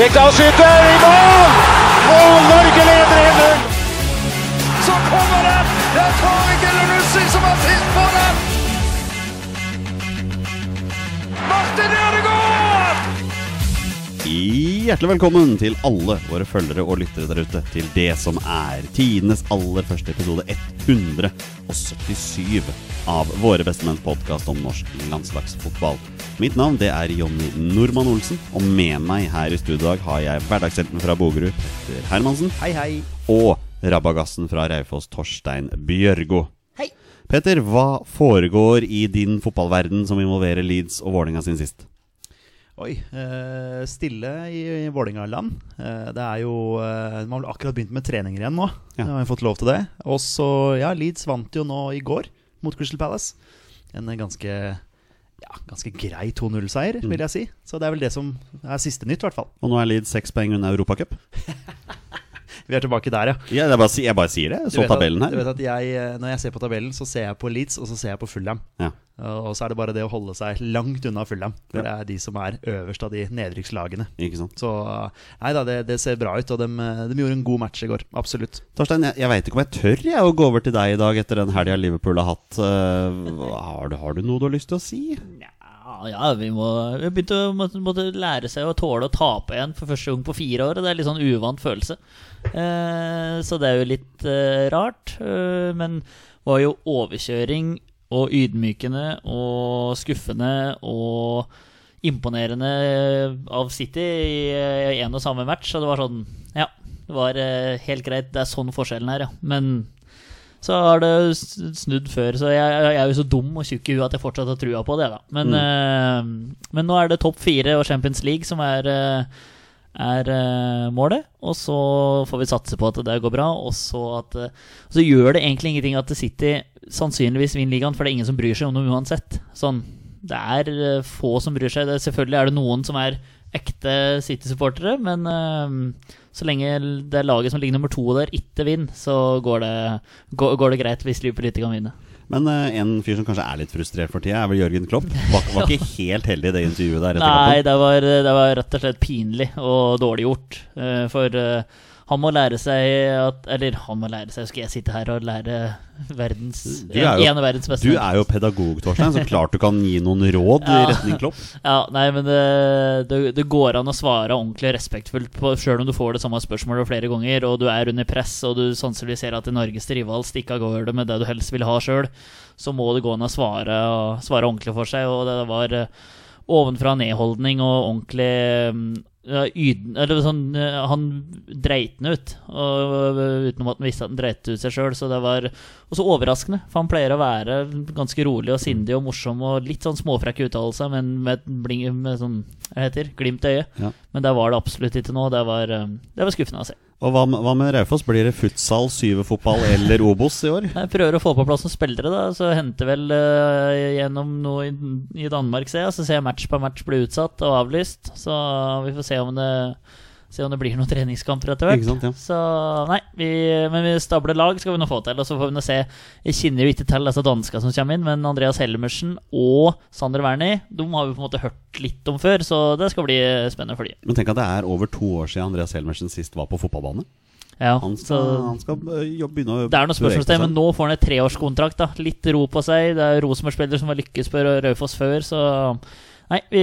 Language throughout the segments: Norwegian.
Rekdal skyter i mål! Og Norge leder 1-0! Så kommer den! Det er Tariq Elunussi som har sist på den! Hjertelig velkommen til alle våre følgere og lyttere der ute til det som er tidenes aller første episode 177 av Våre bestemenns podkast om norsk landslagsfotball. Mitt navn det er Jonny Normann Olsen, og med meg her i studio i dag har jeg hverdagshelten fra Bogerud, Petter Hermansen, Hei, hei. og rabagassen fra Raufoss, Torstein Bjørgo. Hei. Petter, hva foregår i din fotballverden som involverer Leeds og Vålinga sin sist? Oi. Eh, stille i, i Vålerenga-land. Eh, det er jo eh, Man har akkurat begynt med treninger igjen nå. Ja. Har fått lov til det. Og så, ja, Leeds vant jo nå i går mot Crystal Palace. En ganske ja, ganske grei 2-0-seier, vil jeg si. Så det er vel det som er siste nytt, i hvert fall. Og nå er Leeds seks poeng unna Europacup. Vi er tilbake der, ja. Ja, jeg, bare, jeg bare sier det. Så Du så vet at- Du vet at jeg, eh, Når jeg ser på tabellen, så ser jeg på Leeds, og så ser jeg på Fulham. Ja. Og så er det bare det å holde seg langt unna Fulham. For Ja. det er de som er øverst av de nedrykkslagene. Så nei da, det, det ser bra ut, og de, de gjorde en god match i går. Absolutt. Torstein, jeg, jeg veit ikke om jeg tør jeg, å gå over til deg i dag etter den helga Liverpool har hatt. Eh, har, du, har du noe du har lyst til å si? Ja, ja, vi må Vi begynte å måtte, måtte lære seg å tåle å tape igjen for første gang på fire år. Og det er litt sånn uvant følelse. Eh, så det er jo litt eh, rart. Eh, men var jo overkjøring og ydmykende og skuffende og imponerende av City i én og samme match. Så det var sånn Ja, det var eh, helt greit. Det er sånn forskjellen er, ja. Men så har det snudd før, så jeg, jeg er jo så dum og tjukk i huet at jeg fortsatt har trua på det. da Men, eh, men nå er det topp fire og Champions League som er, eh, er uh, målet. Og så får vi satse på at det går bra. Og så, at, uh, så gjør det egentlig ingenting at City sannsynligvis vinner ligaen, for det er ingen som bryr seg om dem uansett. Sånn, det er få som bryr seg. Det, selvfølgelig er det noen som er ekte City-supportere, men så lenge det laget som ligger nummer to der, ikke vinner, så går det, går, går det greit hvis Liverpool ikke kan vinne. Men uh, en fyr som kanskje er litt frustrert for tida, er vel Jørgen Klopp. Var, var ikke helt heldig i det intervjuet der. Nei, det var, det var rett og slett pinlig og dårlig gjort. Uh, For eh, han må lære seg at Eller han må lære seg, skal jeg sitte her og lære verdens Du er jo- en av verdens beste Du er jo pedagog, Torstein, så klart du kan gi noen råd i Ja. retning Klopp. Ja, nei, men det, det, det går an å svare ordentlig og respektfullt på Sjøl om du får det samme spørsmålet flere ganger, og du er under press, og du sannsynligvis ser at Norges rival stikker av gårde med det du helst vil ha sjøl, så må det gå an å svare, og svare ordentlig for seg. Og det var eh, ovenfra nedholdning og ordentlig mm, yden, eller sånn, eh, Han dreit den ut, og, eh, utenom at han visste at han dreit ut seg sjøl. Så det var også overraskende, for han pleier å være ganske rolig og sindig og morsom og litt sånn småfrekk uttalelse, men med bling, med sånn, hva heter glimt i øyet. Ja. Men der var det absolutt ikke nå. Det var, eh, det var skuffende å se. Og hva, hva med Raufoss? Blir det futsal, syvefotball eller Obos i år? Jeg prøver å få på plass noen spillere, da. Så henter vel uh, gjennom noe i, i Danmark, ser jeg. Så ser jeg match på match bli utsatt og avlyst. Så vi får se om det Se om det blir noen treningskamper etter hvert. Sant, ja. Så nei, vi, men vi stabler lag skal vi nå få til. Og så får vi nå se Jeg kjenner jo ikke til disse danska som kommer inn, men Andreas Helmersen og Sander Wernie De har vi på en måte hørt litt om før, så det skal bli spennende for dem. Men tenk at det er over to år siden Andreas Helmersen sist var på fotballbane. Ja, Han så han skal øh, jobbe, begynne å det er noe spørsmålstegn, men nå får han et treårskontrakt. da Litt ro på seg. Det er Rosenborg-spillere som har lykkes på Raufoss før, så nei, vi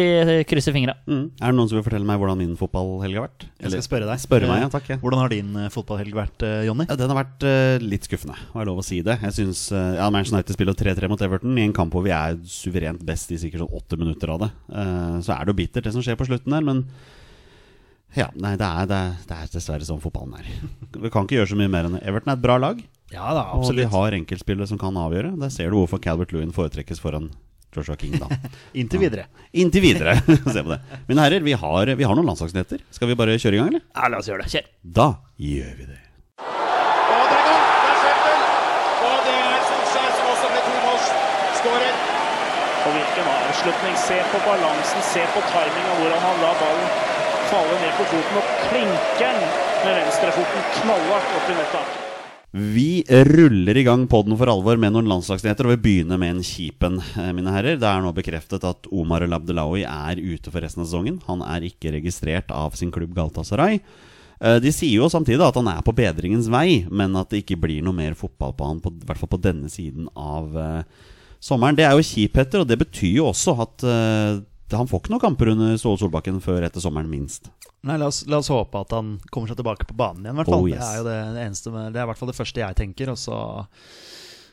krysser fingra. Mm. Er det noen som vil fortelle meg hvordan min fotballhelg har vært? Jeg skal spørre deg. Spørre meg, ja, takk. Ja. Hvordan har din eh, fotballhelg vært, eh, Jonny? Ja, Den har vært uh, litt skuffende, har jeg lov å si det. Jeg synes, uh, ja, Manchester United spiller 3-3 mot Everton i en kamp hvor vi er suverent best i sikkert sånn åtte minutter av det. Uh, så er det jo bittert, det som skjer på slutten der, men ja, nei, det er, det, er, det er dessverre sånn fotballen er. Vi kan ikke gjøre så mye mer enn Everton er et bra lag, Ja da, og de har enkeltspillere som kan avgjøre. Der ser du hvorfor Calvert Lewin foretrekkes foran Joshua King, da. Inntil videre. Inntil videre. Se på det. Mine herrer, vi har, vi har noen landslagsnyheter. Skal vi bare kjøre i gang, eller? Ja, la oss gjøre det. Kjør. Da gjør vi det. Og det er gang! Det er Schäffel! Og det er Solskjær som også ble tomålsskårer. Og hvilken avslutning. Se på balansen, se på timinga, hvordan han la ballen falle ned på foten og klinker den med venstrefoten knallhardt opp i nettet. Vi ruller i gang podden for alvor med noen landslagsnyheter, og vi begynner med en kjipen, eh, mine herrer. Det er nå bekreftet at Omar El Abdelawi er ute for resten av sesongen. Han er ikke registrert av sin klubb Galatasaray. Eh, De sier jo samtidig at han er på bedringens vei, men at det ikke blir noe mer fotball på han, på, i hvert fall på denne siden av uh, sommeren. Det er jo kjipheter, og det betyr jo også at eh, han får ikke noen kamper under Ståle Solbakken før etter sommeren, minst. Nei, la oss, la oss håpe at han kommer seg tilbake på banen igjen, i hvert fall. Oh, yes. Det er jo det, eneste med, Det er i hvert fall det første jeg tenker. Og så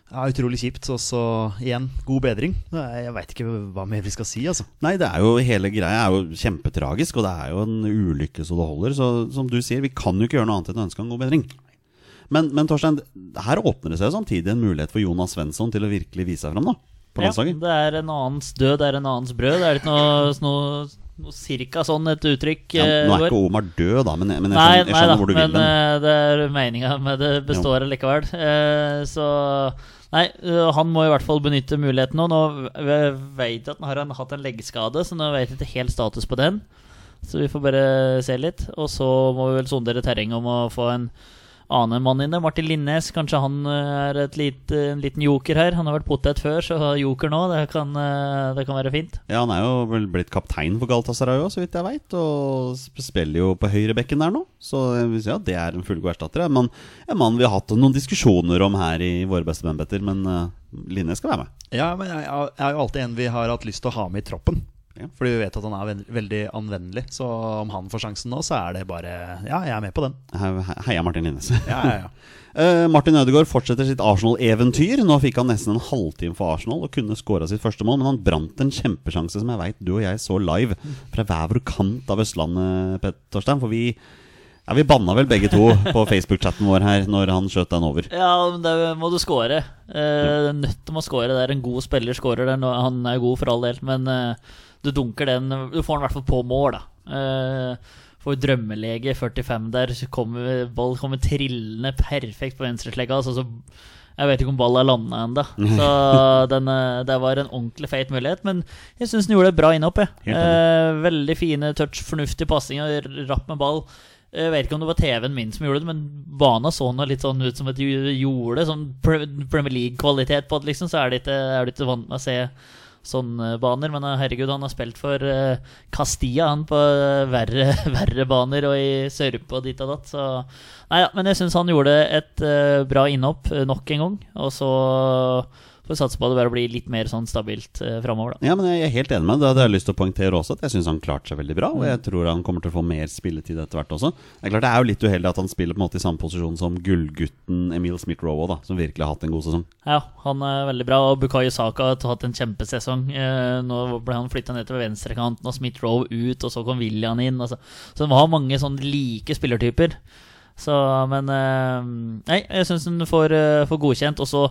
ja, Utrolig kjipt. Og så igjen, god bedring. Jeg veit ikke hva mer vi skal si, altså. Nei, det er jo hele greia er jo kjempetragisk, og det er jo en ulykke så det holder. Så som du sier, vi kan jo ikke gjøre noe annet enn å ønske han god bedring. Men, men Torstein, her åpner det seg samtidig en mulighet for Jonas Svensson til å virkelig vise seg fram, da. På Ja, det er en annens død, det er en annens brød. Det er litt noe, noe, noe cirka sånn et uttrykk. Ja, eh, nå er ikke Omar død, da, men, men jeg Nei, skjønner, jeg nei da, hvor du vil men den. eh, det er meninga med det består allikevel. Eh, så Nei, han må i hvert fall benytte muligheten nå. Nå vet jeg at han har hatt en leggskade, så nå vet jeg ikke helt status på den. Så vi får bare se litt. Og så må vi vel sondere terrenget om å få en annen mann inn. Martin Linnes, kanskje han eh, er et lite, en liten joker her. Han har vært potet før, så joker nå, det kan, eh, det kan være fint. Ja, Han er jo vel blitt kaptein for Galatasaray òg, så vidt jeg veit. Og spiller jo på høyrebekken der nå. Så si at det er en fullgod erstatter. En mann, en mann vi har hatt noen diskusjoner om her i Våre beste menn, Petter. Men Linnes skal være med. Ja, men jeg er jo alltid en vi har hatt lyst til å ha med i troppen. Ja. Fordi vi vet at han er veldig anvendelig. Så om han får sjansen nå, så er det bare Ja, jeg er med på den. He- he- Heia Martin Linnes. Ja, ja, ja. Eh, Martin Ødegaard fortsetter sitt Arsenal-eventyr. Nå fikk han nesten en halvtime for Arsenal og kunne skåra sitt første mål, men han brant en kjempesjanse som jeg veit du og jeg så live fra hver vår kant av Østlandet, Petter Torstein. For vi, ja, vi banna vel begge to på Facebook-chatten vår her når han skjøt den over. Ja, men det må du score. Eh, nødt til å score. Det er en god spiller scorer der. Han er god for all del, men eh, du dunker den Du får den i hvert fall på mål, da. Eh, får drømmelege 45 der. så Kommer, ball kommer trillende perfekt på venstreslegga. Altså, så jeg vet ikke om ballen er landa ennå. Så den, eh, det var en ordentlig feit mulighet. Men jeg syns den gjorde det bra innhopp. Eh, veldig fine touch, fornuftig passing, rapp med ball. Jeg vet ikke om det var TV-en min som gjorde det, men bana så nå litt sånn ut som et jorde. Sånn Premier League-kvalitet på det, liksom. Så er er du ikke vant med å se sånne baner. Men eh, herregud, han har spilt for eh, Castilla, han, på eh, verre, verre baner og i Sørpe og dit og datt. Så Nei ja, men jeg syns han gjorde et bra innhopp nok en gang. Og så får satse på at det bare blir litt mer sånn stabilt uh, framover, da. Ja, men Jeg er helt enig med deg. Det hadde jeg lyst til å poengtere også. At jeg syns han klarte seg veldig bra. Og jeg tror han kommer til å få mer spilletid etter hvert også. Det er klart det er jo litt uheldig at han spiller på en måte i samme posisjon som gullgutten Emil Smith-Roe, da, som virkelig har hatt en god sesong. Ja, han er veldig bra. Og Bukayo Saka har hatt en kjempesesong. Eh, nå ble han flytta ned til venstrekanten, og Smith Rowe ut, og så kom William inn. Altså. Så han har mange sånn like spillertyper. Så, men eh, Nei, jeg syns han får, eh, får godkjent. Og så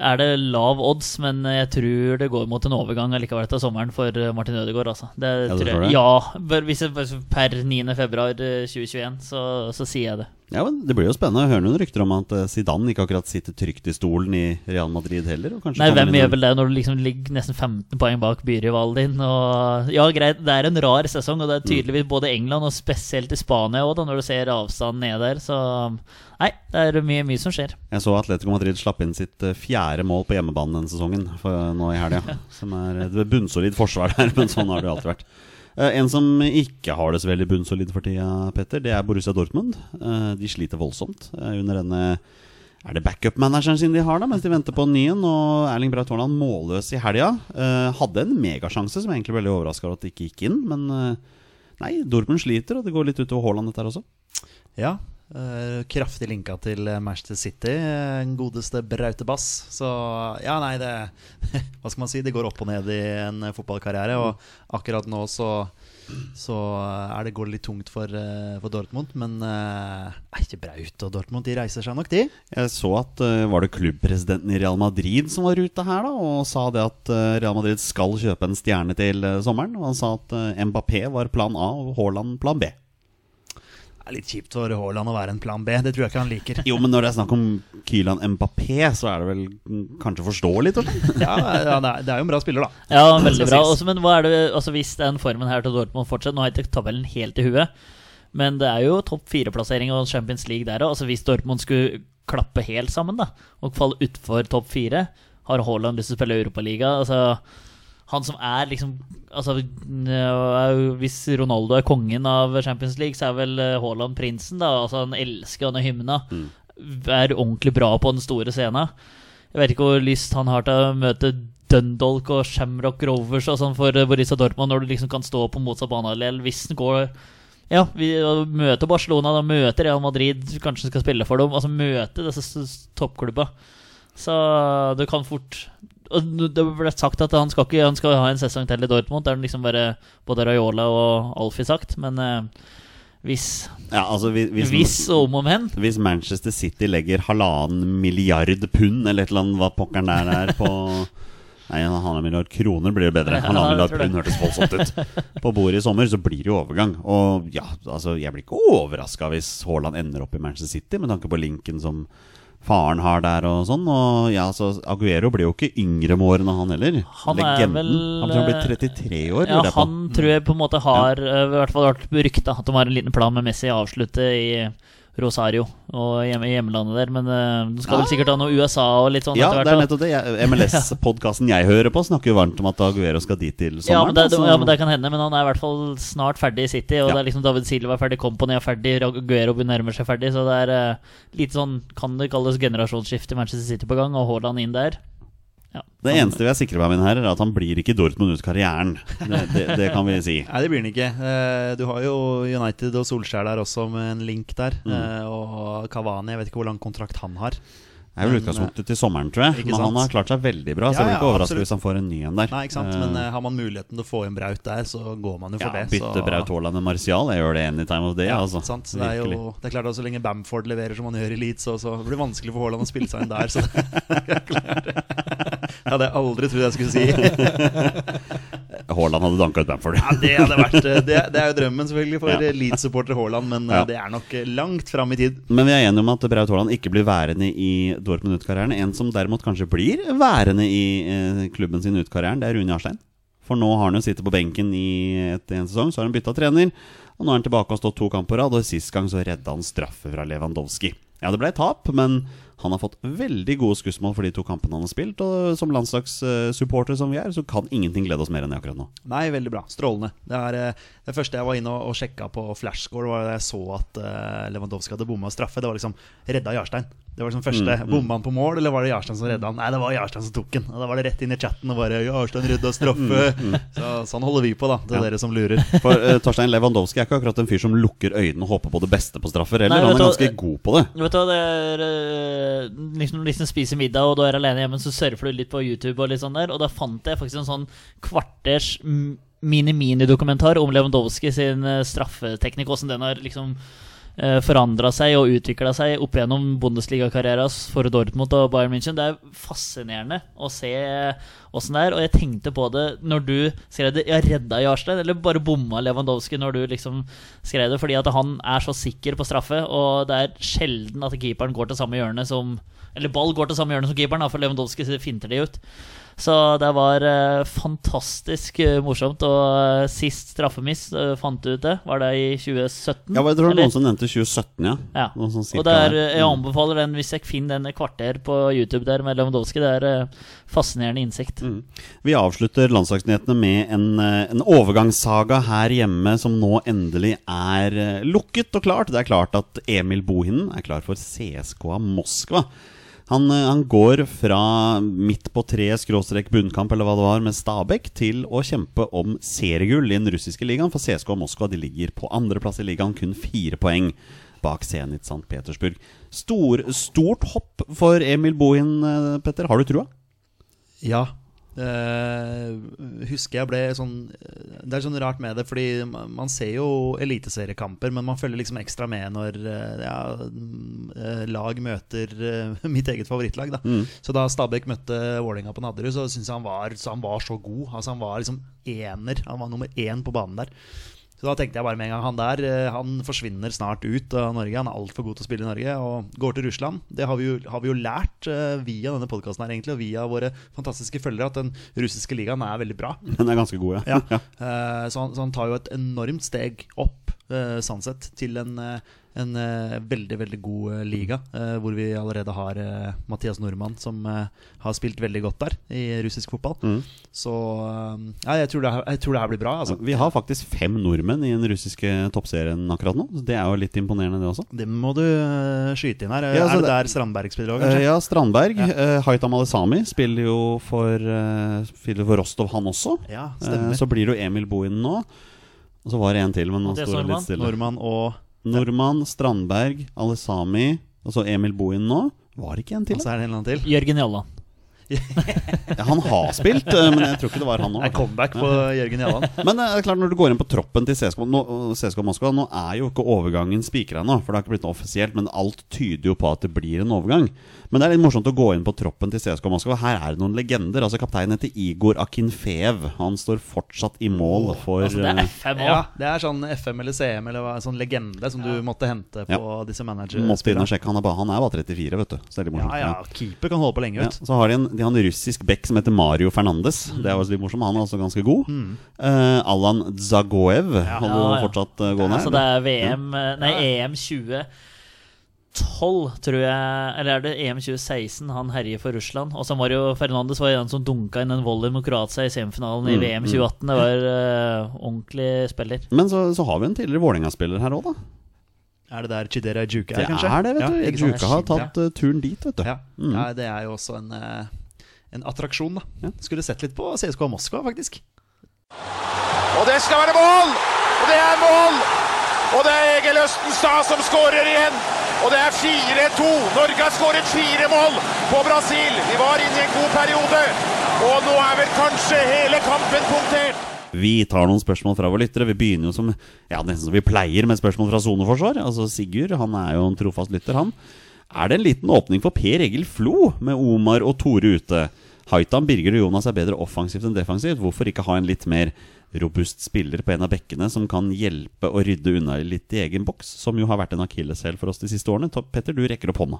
er det lav odds, men jeg tror det går mot en overgang allikevel etter sommeren for eh, Martin Ødegaard. Altså. Det, Ja, tror jeg. Ja, hvis jeg, per 9. februar eh, 2021, så, så sier jeg det. Ja, men Det blir jo spennende. Hører noen rykter om at eh, Zidane ikke akkurat sitter trygt i stolen i Real Madrid heller. Og Nei, hvem gjør vel det når du liksom ligger nesten 15 poeng bak byrivalen din? Og, ja, greit, det er en rar sesong, og det er tydeligvis både England og spesielt i Spania òg, når du ser avstanden ned der. Så nei, det er mye, mye som skjer. Jeg så Atletico Madrid slapp inn sitt eh, fjerde mål på hjemmebane denne sesongen for, nå i helga. Som er et bunnsolid forsvar der, men sånn har det jo alltid vært. Eh, En som ikke har det så veldig bunnsolid for tida, Petter, det er Borussia Dortmund. Eh, De sliter voldsomt eh, under denne Er det backup-manageren sin de har, da, mens de venter på en ny en? Og Erling Braut Haaland målløs i helga. Hadde en megasjanse som jeg egentlig veldig overraska over at det ikke gikk inn. Men nei, Dortmund sliter, og det går litt utover Haaland dette her også. Ja, Eh, kraftig linka til eh, Manchester City, eh, den godeste Braute Bass. Så ja, nei, det Hva skal man si? Det går opp og ned i en eh, fotballkarriere. Og akkurat nå så, så er det, går litt tungt for, eh, for Dortmund. Men eh, nei, ikke Braut og Dortmund, de reiser seg nok, de. Jeg så at eh, Var det klubbpresidenten i Real Madrid som var ute her da og sa det at eh, Real Madrid skal kjøpe en stjerne til eh, sommeren? Og han sa at eh, Mbappé var plan A og Haaland plan B. Det er litt kjipt for Haaland å være en plan B. Det tror jeg ikke han liker. Jo, men når det er snakk om Kylan Mbappé, så er det vel kanskje forståelig? Ja, ja det, er, det er jo en bra spiller, da. Ja, veldig bra. Også, men hva er det, altså hvis den formen her til Dortmund fortsetter Nå har jeg ikke tabellen helt i huet, men det er jo topp fire-plassering og Champions League der òg. Altså hvis Dortmund skulle klappe helt sammen da og falle utfor topp fire, har Haaland lyst til å spille Europaliga? Altså, han som er liksom altså, er Hvis Ronaldo er kongen av Champions League, så er vel eh, Haaland prinsen. da Altså Han elsker denne hymna. Er ordentlig bra på den store scenen. Jeg vet ikke hvor lyst han har til å møte Dundalk og Shamrock Rovers og sånn for Borussia Dortmund, når du liksom kan stå på motsatt banehalvdel hvis den går Ja, vi møter Barcelona, da møter Real Madrid, kanskje skal spille for dem. Altså møte disse toppklubba. Så du kan fort Det ble sagt at han skal, ikke, han skal ha en sesong til i Dortmund. Det er liksom bare både Raiola og Alfie sagt. Men eh, hvis, Ja, altså hvis, hvis, hvis og om og men hvis Manchester City legger halvannen milliard pund, eller et eller annet hva pokkeren der er, på Nei, en halvannen milliard kroner blir jo bedre. Halvannen milliard pund hørtes voldsomt ut. På bordet i sommer så blir det jo overgang. Og ja, altså jeg blir ikke overraska hvis Haaland ender opp i Manchester City, med tanke på linken som faren har der og sånn. Og ja, så Aguero blir jo ikke yngre med årene, han heller. Han Legenden. vel, Han tror han blir 33 år, Ja, han tror jeg på en måte har ja. I hvert fall vært rykta at de har en liten plan med Messi å avslutte i Rosario og hjemme, hjemlandet der. Men uh, de skal vel sikkert ha noe USA og litt sånn Ja, etter det er nettopp det. MLS-podkasten jeg hører på, snakker jo varmt om at Aguero skal dit til Ja men, sommeren. det, altså. ja, men det kan hende. Men han er i hvert fall snart ferdig i City. Og Ja. det er liksom David Silva er ferdig, Company er ferdig, Aguero nærmer seg ferdig. Så det er uh, litt sånn, kan det kalles generasjonsskifte i Manchester City på gang, og Haaland inn der. Ja. Det eneste vi er sikre på, mine herrer, er at han blir ikke Dortmund ut karrieren. Det, det, det kan vi si. Nei, det blir han ikke. Eh, Du har jo United og Solskjær der også, med en link der. Mm. Eh, Og Kavani, jeg vet ikke hvor lang kontrakt han har. Det er vel utgangspunktet til sommeren, tror jeg. Men han har klart seg veldig bra, så Ja, jeg blir ikke overraska hvis han får en ny en der. Nei, ikke sant? Eh, Men uh, har man muligheten til å få en Braut der, så går man jo for ja, det. bytte så- Braut Haaland med Martial. Jeg gjør det any time of day, Ja, altså. sant? Det, er jo, det er klart at Så lenge Bamford leverer som han gjør i Leeds, så, så blir det vanskelig for Haaland å spille seg inn der. Så det er klart. Det hadde jeg aldri trodd jeg skulle si. Haaland hadde danka ut Bamford. Ja, det, hadde vært, eh, det, det er jo drømmen selvfølgelig for Ja. Leeds-supporter Haaland, men eh, Ja. det er nok eh, langt fram i tid. Men vi er enige om at Braut Haaland ikke blir værende i Dortmund ut karrieren. En som derimot kanskje blir værende i eh, klubben sin ut karrieren, det er Rune Jarstein. For nå har han jo sittet på benken i et, en sesong, så har han bytta trener. Og nå er han tilbake og har stått to kamper på rad, og sist gang så redda han straffe fra Lewandowski. Ja, det ble tap, men han har fått veldig gode skussmål for de to kampene han har spilt. Og som landslagssupportere som vi er, så kan ingenting glede oss mer enn det akkurat nå. Nei, veldig bra. Strålende. Det, er, eh, det første jeg var inne og, og sjekka på flashscore, var da jeg så at uh, Lewandowski hadde bomma straffe. Det var liksom redda Jarstein. Det var liksom første Mm, Bomma han på mål, eller var det Jarstein som redda han? Nei, det var Jarstein som tok den. Og Da var det rett inn i chatten og bare 'Jarstein redda straffe'. Så, sånn holder vi på, da, til Mm, Ja. dere som lurer. For uh, Torstein Lewandowski er ikke akkurat en fyr som lukker øynene og håper på det beste på straffer. Eller Nei, han er hva, ganske god på det. Vet du hva, det er uh, liksom, liksom spiser middag, og du er alene hjemme, så surfer du litt på YouTube, og litt sånn der Og da fant jeg faktisk en sånn kvarters mm, mini-mini-dokumentar om Lewandowski sin eh, straffeteknikk, åssen den har liksom uh, forandra seg og utvikla seg opp gjennom Bundesliga-karrieren for Dortmund og Bayern München. Det er fascinerende å se åssen det er. Og jeg tenkte på det når du skrev det. Ja, redda Jarstein, eller bare bomma Lewandowski når du liksom skrev det? Fordi at han er så sikker på straffe, og det er sjelden at keeperen går til samme hjørne som Eller ball går til samme hjørne som keeperen, for Lewandowski finter de ut. Så det var eh, fantastisk eh, morsomt. Og eh, sist straffemiss, fant du ut det? Var det i 2017? Ja, jeg tror eller? noen som nevnte 2017, ja. Ja. Og er, der. jeg Mm. anbefaler den hvis jeg finner den kvarter på YouTube der med Lewandowski. Det er fascinerende innsikt. Mm. Vi avslutter landslagsnyhetene med en, en overgangssaga her hjemme som nå endelig er lukket og klart. Det er klart at Emil Bohinen er klar for CSKA Moskva. Han, eh, han går fra midt på tre skråstrek bunnkamp eller hva det var med Stabæk til å kjempe om seriegull i den russiske ligaen. For CSKA Moskva de ligger på andreplass i ligaen, kun fire poeng bak Zenit St. Petersburg. Stor, stort hopp for Emil Bohin, eh, Petter. Har du trua? Ja. Eh, husker jeg ble sånn Det er sånn rart med det, fordi man ser jo eliteseriekamper, men man følger liksom ekstra med når eh, ja, mm, eh, lag møter eh, mitt eget favorittlag. Da. Så da Stabæk møtte Vålerenga på Nadderud, så syns jeg han var, så han var så god. Altså Han var liksom ener. Han var nummer én på banen der. Så da tenkte jeg bare med en gang han der eh, Han forsvinner snart ut av Norge. Han er altfor god til å spille i Norge og går til Russland. Det har vi jo, har vi jo lært eh, via denne podkasten her egentlig, og via våre fantastiske følgere, at den russiske ligaen er veldig bra. Den er ganske god, ja. Ja. Eh, så, han, så han tar jo et enormt steg opp, uh, sånn til en, en eh, veldig, veldig god eh, liga. eh, hvor vi allerede har Mathias Nordmann, som har spilt veldig godt der i russisk fotball. Mm. Så ja, jeg, tror det, jeg tror det her blir bra. Altså. Vi har faktisk fem nordmenn i den russiske toppserien akkurat nå. Så det er jo litt imponerende, det også. Det må du skyte inn her. Ja, så er det der Strandberg spiller òg, kanskje? ja, Strandberg. Ja. Haitam Alesami spiller jo for, spiller for Rostov, han også. Ja, stemmer. så blir det jo Emil Bohin nå. Og så var det en til, men nå står det litt stille. Nordmann og Nordmann, Strandberg, Alesami og så Emil Bohin nå. Var det ikke en til? Altså er det en eller annen til. Jørgen Jalland. Ja, han har spilt, eh, men jeg tror ikke det var han nå. Er comeback på Jørgen Jalland. Men eh, det er klart når du går inn på troppen til CSKA, Moskva Nå er jo ikke overgangen spikra ennå, for det har ikke blitt noe offisielt. Men alt tyder jo på at det blir en overgang. Men det er litt morsomt å gå inn på troppen til CSKA Moskva. Her er det noen legender. Altså Kapteinen heter Igor Akinfev. Han står fortsatt i mål for Altså, det eh, er FM Ja, det er sånn FM eller CM eller hva, sånn legende som du måtte hente på disse Måtte inn og sjekke. Han er, bare, han er bare 34, vet du. Så det er litt morsomt. Ja, ja, keeper kan holde på lenge, Ja, vet du. så har de en, de har en russisk back som heter Mario Fernandes. Det er også litt morsomt. Han er også ganske god. Eh, Allan Zagoev holder Ja, ja. fortsatt uh, gående. Så det er VM eh, Nei, EM 2012, tror jeg. Eller er det EM 2016 han herjer for Russland? Og så Mario Fernandes var jo den som dunka inn en volley mot Kroatia i semifinalen i Mm, VM 2018. Det var uh, ordentlig spiller. Men så, så har vi en tidligere Vålerenga-spiller her òg, da. Er det der Chidera Juke Det er, kanskje? er det, vet du. Ja, Juke har tatt uh, turen dit, vet du. Ja. Mm. ja, det er jo også en, eh, en attraksjon, da. Ja. Skulle sett litt på CSKA Moskva, faktisk. Og det skal være mål! Og det er mål! Og det er Egil Østenstad som skårer igjen. Og det er 4-2. Norge har skåret fire mål på Brasil. Vi var inne i en god periode. Og nå er vel kanskje hele kampen punktert. Vi tar noen spørsmål fra våre lyttere. Vi begynner jo som Ja, nesten som vi pleier med spørsmål fra soneforsvar. Altså Sigurd, han er jo en trofast lytter, han. Er det en liten åpning for Per Egil Flo med Omar og Tore ute? Haitam, Birger og Jonas er bedre offensivt enn defensivt. Hvorfor ikke ha en litt mer robust spiller på en av bekkene som kan hjelpe å rydde unna litt i egen boks, som jo har vært en akilleshæl for oss de siste årene? Petter, du rekker opp hånda.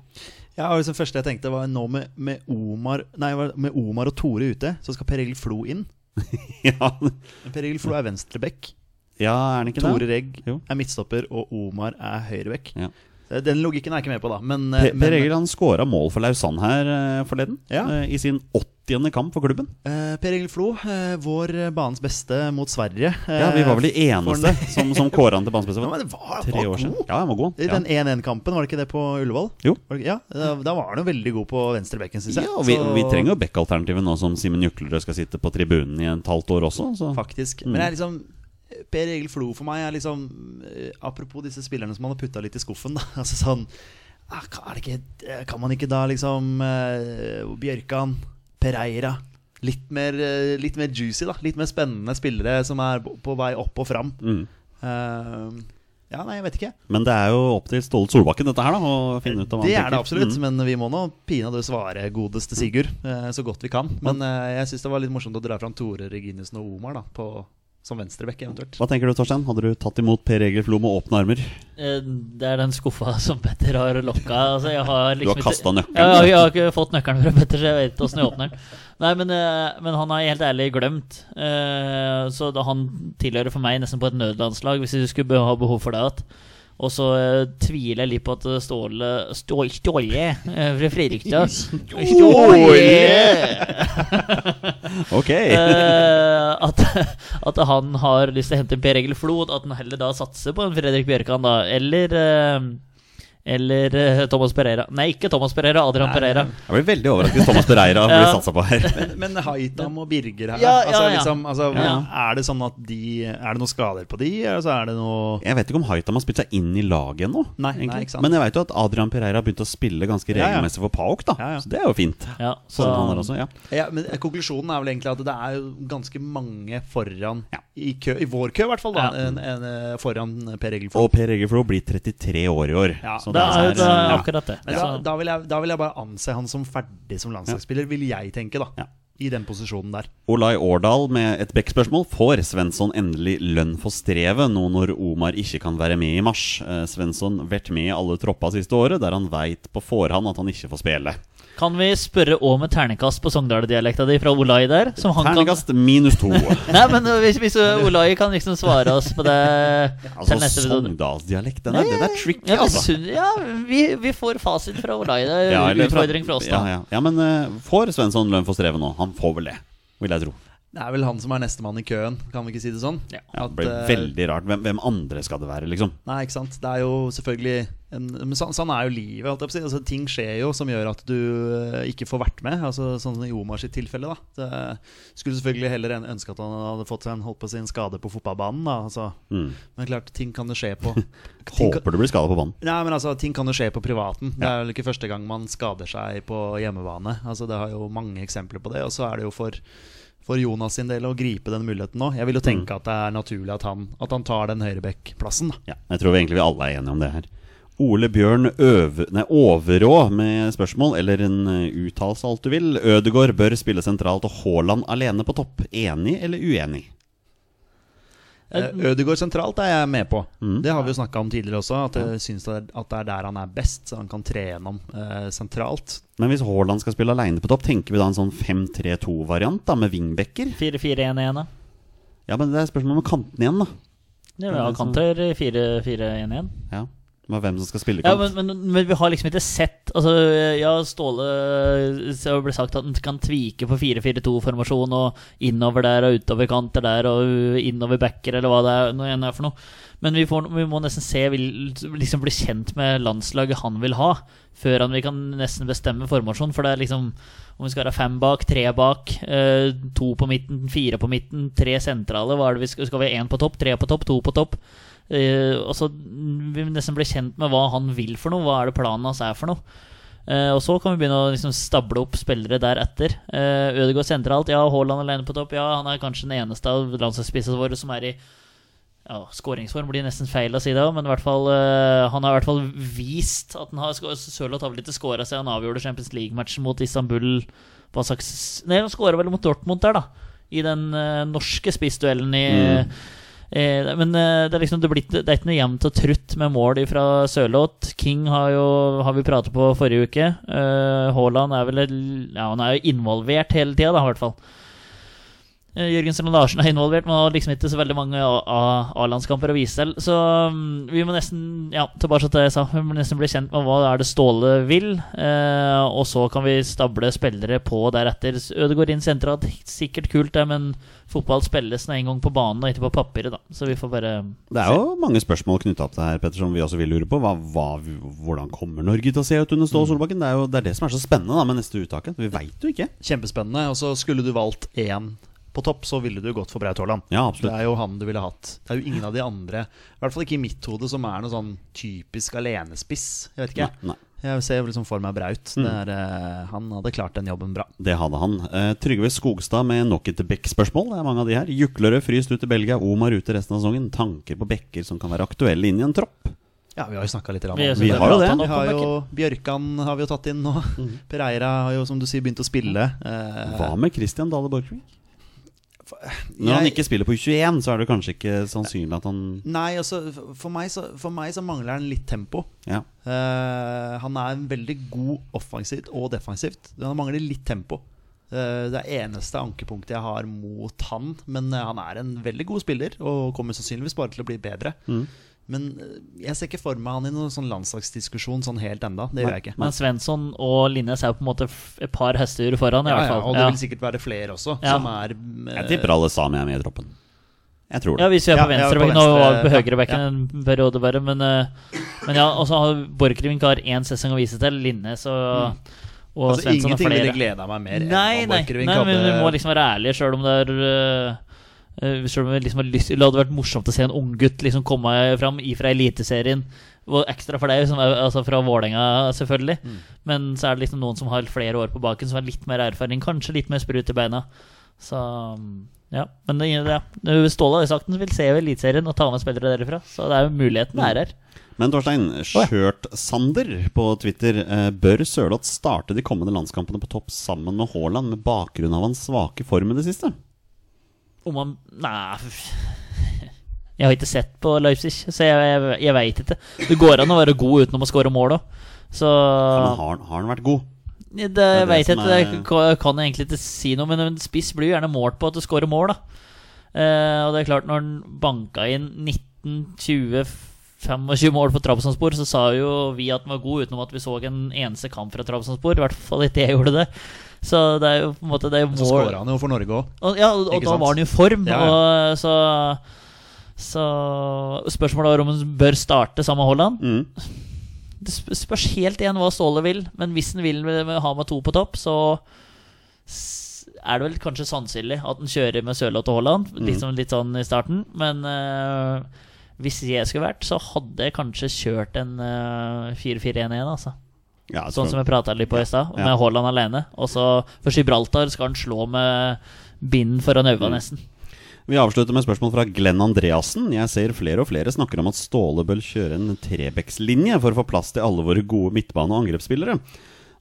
Ja, og Det første jeg tenkte, var nå med, med, Omar, nei, med Omar og Tore ute, så skal Per Egil Flo inn. ja, Men Per Egil Flo er venstrebekk. ja, er han ikke Tore det? Regg Jo. er midtstopper, og Omar er høyrebekk. Ja. Den logikken er jeg ikke med på, da. Men, Per, men per Egil han skåra mål for Lausanne her eh, forleden. Ja. eh, I sin 80. kamp for klubben. eh, Per Egil Flo, eh, vår banens beste mot Sverige. eh, Ja, Vi var vel de eneste som, som kåra han til banens beste Ja, men det var, tre var år siden. Ja, han var god. I Ja. den 1-1-kampen, var det ikke det på Ullevål? Jo. Ja, da, da var han jo veldig god på venstrebekken, syns jeg. Ja, og vi, Så- vi trenger jo back-alternativet nå som Simen Juklerød skal sitte på tribunen i et halvt år også. Så. Faktisk. Mm. Men det er liksom Per Egil Flo for meg er liksom eh, Apropos disse spillerne som han har putta litt i skuffen, da. Altså sånn ah, ikke, eh, kan man ikke da liksom uh, Bjørkan, Pereira Litt mer, eh, litt mer juicy, da. Litt mer spennende spillere som er på, vei opp og fram. Mm. Uh, ja, nei, jeg vet ikke. Men det er jo opp til Ståle Solbakken dette her da å finne ut om Det han er det absolutt, Mm. men vi må nå pinadø svare godeste Sigurd eh, så godt vi kan. Men jeg syns det var litt morsomt å dra fram Tore Reginiussen og Omar da på, som venstrebekk, eventuelt. Hva tenker du, Torstein? Hadde du tatt imot Per Egil Flo med åpne armer? Eh, Det er den skuffa som Petter har lokka. Altså, jeg har Du liksom har kastet ikke- nøkkelen. Ja, jeg har ikke fått nøkkelen fra Petter, så jeg vet åssen jeg åpner den. Nei, men, eh, men han har helt ærlig glemt. Eh, Så han tilhører for meg nesten på et nødlandslag, hvis du skulle ha behov for det igjen. Og så eh, tviler jeg litt på at Ståle Ståle, Ståle eh, fra Fredrikstad Ståle! Ok! Eh, at, at han har lyst til å hente Per Egil Flod. at han heller da satser på en Fredrik Bjørkan, da. Eller, eh, eller eh, Thomas Pereira. Nei, ikke Thomas Pereira, Adrian Pereira. Jeg blir veldig overrasket hvis Thomas Pereira blir Ja. satsa på her. Men, men Haitam og Birger her Ja, ja, altså, ja. Liksom, altså, Ja. Er det sånn at de Er det noen skader på de? Altså, er det noe Jeg vet ikke om Haitam har spilt seg inn i laget ennå. Nei. Men jeg vet jo at Adrian Pereira har begynt å spille ganske regelmessig for Paok. da Ja, ja. Så det er jo fint. Ja, så, Sånn han er også, ja. ja, men Konklusjonen er vel egentlig at det er ganske mange foran Ja. i, kø, I vår kø, i hvert fall. da Ja. en, en, eh, Foran Per Egil Flo. Og Per Egil blir 33 år i år. Ja, så det er, det er akkurat det. Da, da, vil jeg, da vil jeg bare anse han som ferdig som landslagsspiller, vil jeg tenke, da. Ja. I den posisjonen der. Olai Årdal med et Beck-spørsmål. Får Svensson endelig lønn for strevet nå når Omar ikke kan være med i mars? Eh, Svensson vært med i alle troppa siste året, der han veit på forhånd at han ikke får spille. kan vi spørre om et terningkast på Sogndal-dialekta di fra Olai der? Som han kan minus to. Nei, men hvis, hvis Olai kan liksom svare oss på det altså til neste episode. Sogndalsdialekt, den er, den er tricky, Ja, vi, altså. ja vi, vi får fasit fra Olai. Det er Ja, utfordring fra- oss, da. ja. ja men uh, får Svensson lønn for strevet nå? Han får vel det, vil jeg tro. Det er vel han som er nestemann i køen, kan vi ikke si det sånn? Ja. Ja, At, det blir eh, veldig rart. Hvem, hvem andre skal det være, liksom? Nei, ikke sant. Det er jo selvfølgelig en, Men sånn, sånn er jo livet. si. Altså, ting skjer jo som gjør at du eh, ikke får vært med. Altså, sånn i Omar sitt tilfelle. da det, Skulle selvfølgelig heller ønske at han hadde fått en, holdt på å si, en skade på fotballbanen. altså. Mm. Men klart, ting kan jo skje på Håper du blir skada på banen. Nei, men altså, ting kan jo skje på privaten. Det er vel ikke første gang man skader seg på hjemmebane. Altså, det har jo mange eksempler på det. Og så er det jo for for Jonas sin del å gripe den muligheten nå. Jeg vil jo tenke at det er naturlig at han, at han tar den høyrebekkplassen. Ja, jeg tror vi egentlig vi alle er enige om det her. Ole Bjørn Øv, nei, Overå med spørsmål, eller en eh, uttalelse, alt du vil. Ødegård bør spille sentralt og Haaland alene på topp. Enig eller uenig? Ødegård Ødegaard sentralt er jeg med på. Mm. Det har vi jo snakka om tidligere også. At jeg syns det er- at det er der han er best, så han kan tre gjennom eh, sentralt. Men hvis Haaland skal spille alene på topp, tenker vi da en sånn 5-3-2-variant da med wingbacker? 4-4-1-1, da. Ja, men det er spørsmål om kanten igjen, da. Det er kanter 4-4-1-1. Ja, med Hvem som skal spille Ja, kant. men, men, men vi har liksom ikke sett Altså, ja, Ståle Så ble sagt at han kan tvike på 4-4-2-formasjon og innover der og utover kanter der og innover backer eller hva det er, noe enn er for noe. Men vi, får, vi må nesten se vil, Liksom bli kjent med landslaget han vil ha, før han vi kan nesten bestemme formasjon. For det er liksom om vi skal være fem bak, tre bak, eh, to på midten, fire på midten, tre sentrale. Hva er det vi skal, skal vi ha én på topp, tre på topp, to på topp? Eh, og så mm, Vi nesten bli kjent med hva han vil for noe. Hva er det planen hans er for noe? Eh, og så kan vi begynne å liksom stable opp spillere deretter. Uh, Ødegaard sentralt, ja. Haaland alene på topp, ja. Han er kanskje den eneste av landslagsspissene våre som er i ja, Skåringsform blir nesten feil å si det, men fall, uh, han har i hvert fall vist at han har Sørloth har vel ikke skåra siden han avgjorde Champions League-matchen mot Istanbul. Nei, han skåra vel mot Dortmund der, da. I den uh, norske spissduellen i Eh, men eh, det er liksom det, blitt, det er ikke noe jevnt og trutt med mål fra Sørloth. King har jo har vi pratet på forrige uke. Eh, Haaland er vel Ja, han er jo involvert hele tida, da, i hvert fall. Eh, Jørgensen og Larsen er involvert, men har liksom ikke så veldig mange A-landskamper å vise til. Så mm, vi må nesten Ja, tilbake til det jeg sa. Vi må nesten bli kjent med hva det er det Ståle vil. Eh, og så kan vi stable spillere på deretter. Ødegaard inn sentralt, sikkert kult, det, men fotball spilles nå en gang på banen og ikke på papiret, da. Så vi får bare Det er jo mange spørsmål knytta til det her, Petter, som vi også vil lure på. Hva, hva, hvordan kommer Norge til å se ut under Ståle Solbakken? Det er jo det, er det som er så spennende da med neste uttaket. Vi veit jo ikke. Kjempespennende. Og så skulle du valgt én på topp, så ville du gått for Braut Haaland. Ja, Det er jo han du ville hatt. Det er jo ingen av de andre, i hvert fall ikke i mitt hode, som er noe sånn typisk alenespiss. Jeg vet ikke. Nei, nei. Jeg ser liksom for meg Braut. Mm. Der, uh, han hadde klart den jobben bra. Det hadde han. Uh, Trygve Skogstad med nok et Beck-spørsmål. Det er mange av de her. Juklerød fryst ut i Belgia, Omar ute resten av sesongen. Tanker på bekker som kan være aktuelle inn i en tropp? Ja, vi har jo snakka litt om det. vi har jo det. Vi har jo Bjørkan har vi jo tatt inn nå. Pereira har jo, som du sier, begynt å spille. Uh, Hva med Christian Dale Borchgrevink? Når han ikke spiller på U21, så er det kanskje ikke sannsynlig at han Nei, altså, for meg, så, for meg så mangler han litt tempo. Ja. Uh, han er en veldig god offensivt og defensivt. Han mangler litt tempo. Uh, det er eneste ankepunktet jeg har mot han. Men eh, han er en veldig god spiller og kommer sannsynligvis bare til å bli bedre. Men eh, jeg ser ikke for meg han i noen sånn landslagsdiskusjon sånn helt enda. Det gjør jeg ikke. Men Svensson og Linnes er jo på en måte et par hester foran, i Ja, hvert ja, fall. og det Ja. vil sikkert være flere også Ja. som er uh, Jeg tipper alle Sami er med i troppen. Jeg tror det. Ja, hvis vi er på Ja, ja, venstre på bekken og på ja, høyre ja. en periode bare, men uh, Men ja, og så har Borchgrevink har én sesong å vise til. Linnes og, og Altså, Svensson og ingenting ville flere. gleda meg mer Nei, enn Borchgrevink nei men vi må liksom være ærlige, sjøl om det er øh, Selv om liksom Det hadde vært morsomt å se en unggutt liksom komme fram fra Eliteserien. Og ekstra for deg, som er, altså fra Vålerenga, selvfølgelig. Mm. Men så er det liksom noen som har flere år på baken, som har litt mer erfaring. Kanskje litt mer sprut i beina. Så ja. Men det, ja. Ståle har jo sagt han vil se Eliteserien og ta med spillere derifra. Så det er jo muligheten er her. Men Torstein, Skjørt-Sander på Twitter eh, Bør Sørloth starte de kommende landskampene på topp sammen med Haaland med bakgrunn av hans svake form i det siste? Om han Nei Jeg har ikke sett på Leipzig, så jeg, jeg, jeg veit ikke. Det går an å være god utenom å skåre mål òg. Så har, har han vært god? det, det jeg veit ikke. Jeg er- kan- kan egentlig ikke si noe, men en spiss blir jo gjerne målt på at du skårer mål, da. Eh, og det er klart, når han banka inn 19-20-25 mål på Trabzonspor, så sa jo vi at han var god, utenom at vi så en eneste kamp fra Trabzonspor. I hvert fall ikke jeg gjorde det. Så det er jo på en måte det er Så skåra han jo for Norge òg. og, ja, og, og da sant? var han i form. Ja, ja. Og, så, så spørsmålet var om han bør starte sammen med Haaland. Mm. Det spørs helt igjen hva Ståle vil, men hvis han vil ha med to på topp, så er det vel kanskje sannsynlig at han kjører med Sørloth og Haaland. Mm. Liksom litt sånn i starten. Men uh, hvis jeg skulle vært, så hadde jeg kanskje kjørt en uh, 4-4-1-1, altså. Ja, Sånn tror- som jeg prata litt på i stad, Ja. med Haaland alene. Og så for Gibraltar skal han slå med bind foran Mm. øynene, nesten. Vi avslutter med spørsmål fra Glenn Andreassen. Jeg ser flere og flere snakker om at Ståle bør kjøre en Trebekslinje for å få plass til alle våre gode midtbane- og angrepsspillere.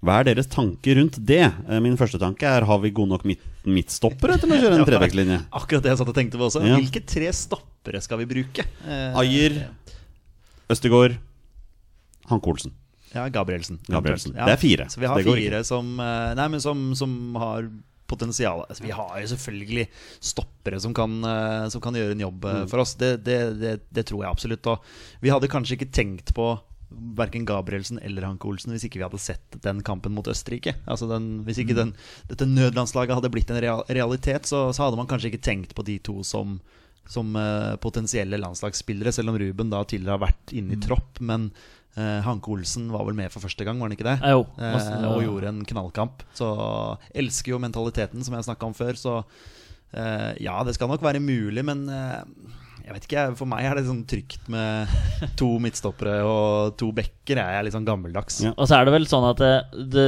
Hva er deres tanke rundt det? Eh, Min første tanke er har vi gode nok midt midtstoppere til å kjøre en Trebekslinje? Akkurat det jeg satt og tenkte på også. Ja. Hvilke tre stoppere skal vi bruke? Eh, Ayer, Østegård, Hanke Olsen. Ja, Gabrielsen. Gabrielsen. Ja. Det er fire, Så vi har fire som, eh, nei, men som, som har potensial. Altså, vi har jo selvfølgelig stoppere som kan, eh, som kan gjøre en jobb Mm. eh, for oss. Det, det, det, det tror jeg absolutt. Og vi hadde kanskje ikke tenkt på Verken Gabrielsen eller Hanke Olsen hvis ikke vi hadde sett den kampen mot Østerrike. Altså den, hvis ikke den, dette nødlandslaget hadde blitt en real, realitet, så, så hadde man kanskje ikke tenkt på de to som, som potensielle landslagsspillere, selv om Ruben da tidligere har vært inne i tropp. Men eh, Hanke Olsen var vel med for første gang, var han ikke det? Ja, jo. Eh, og gjorde en knallkamp. Så elsker jo mentaliteten, som jeg snakka om før. Så eh, ja, det skal nok være mulig, men eh, jeg vet ikke, for meg er det sånn trygt med to midtstoppere og to bekker. Jeg er litt sånn gammeldags. Ja. Og så er det vel sånn at det, det,